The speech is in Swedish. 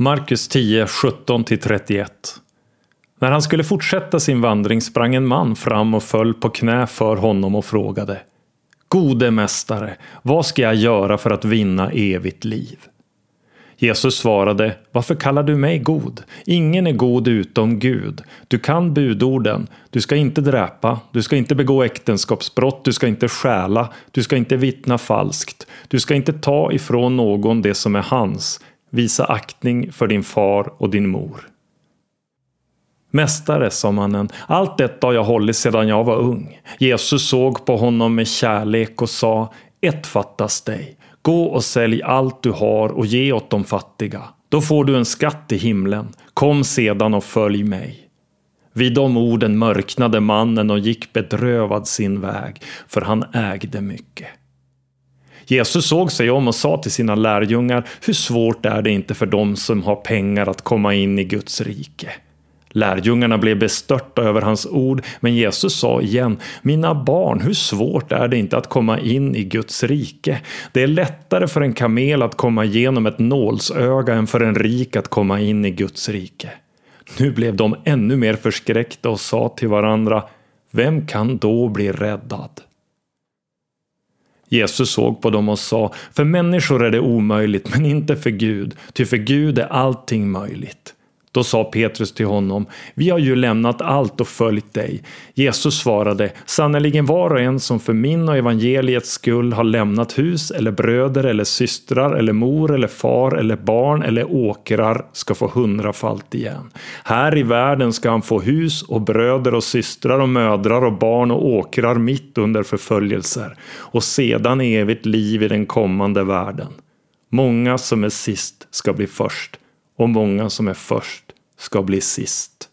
Markus 10, 17-31 När han skulle fortsätta sin vandring sprang en man fram och föll på knä för honom och frågade Gode mästare, vad ska jag göra för att vinna evigt liv? Jesus svarade, varför kallar du mig god? Ingen är god utom Gud. Du kan budorden. Du ska inte dräpa, du ska inte begå äktenskapsbrott, du ska inte stjäla, du ska inte vittna falskt, du ska inte ta ifrån någon det som är hans, visa aktning för din far och din mor. Mästare, sa mannen, allt detta har jag hållit sedan jag var ung. Jesus såg på honom med kärlek och sa, ett fattas dig. Gå och sälj allt du har och ge åt de fattiga. Då får du en skatt i himlen. Kom sedan och följ mig. Vid de orden mörknade mannen och gick bedrövad sin väg, för han ägde mycket. Jesus såg sig om och sa till sina lärjungar, hur svårt är det inte för dem som har pengar att komma in i Guds rike? Lärjungarna blev bestörta över hans ord, men Jesus sa igen, mina barn, hur svårt är det inte att komma in i Guds rike? Det är lättare för en kamel att komma igenom ett nålsöga än för en rik att komma in i Guds rike. Nu blev de ännu mer förskräckta och sa till varandra, vem kan då bli räddad? Jesus såg på dem och sa, för människor är det omöjligt, men inte för Gud, ty för Gud är allting möjligt. Då sa Petrus till honom, vi har ju lämnat allt och följt dig. Jesus svarade, sannerligen var och en som för min och evangeliets skull har lämnat hus eller bröder eller systrar eller mor eller far eller barn eller åkrar ska få hundrafalt igen. Här i världen ska han få hus och bröder och systrar och mödrar och barn och åkrar mitt under förföljelser och sedan evigt liv i den kommande världen. Många som är sist ska bli först och många som är först ska bli sist.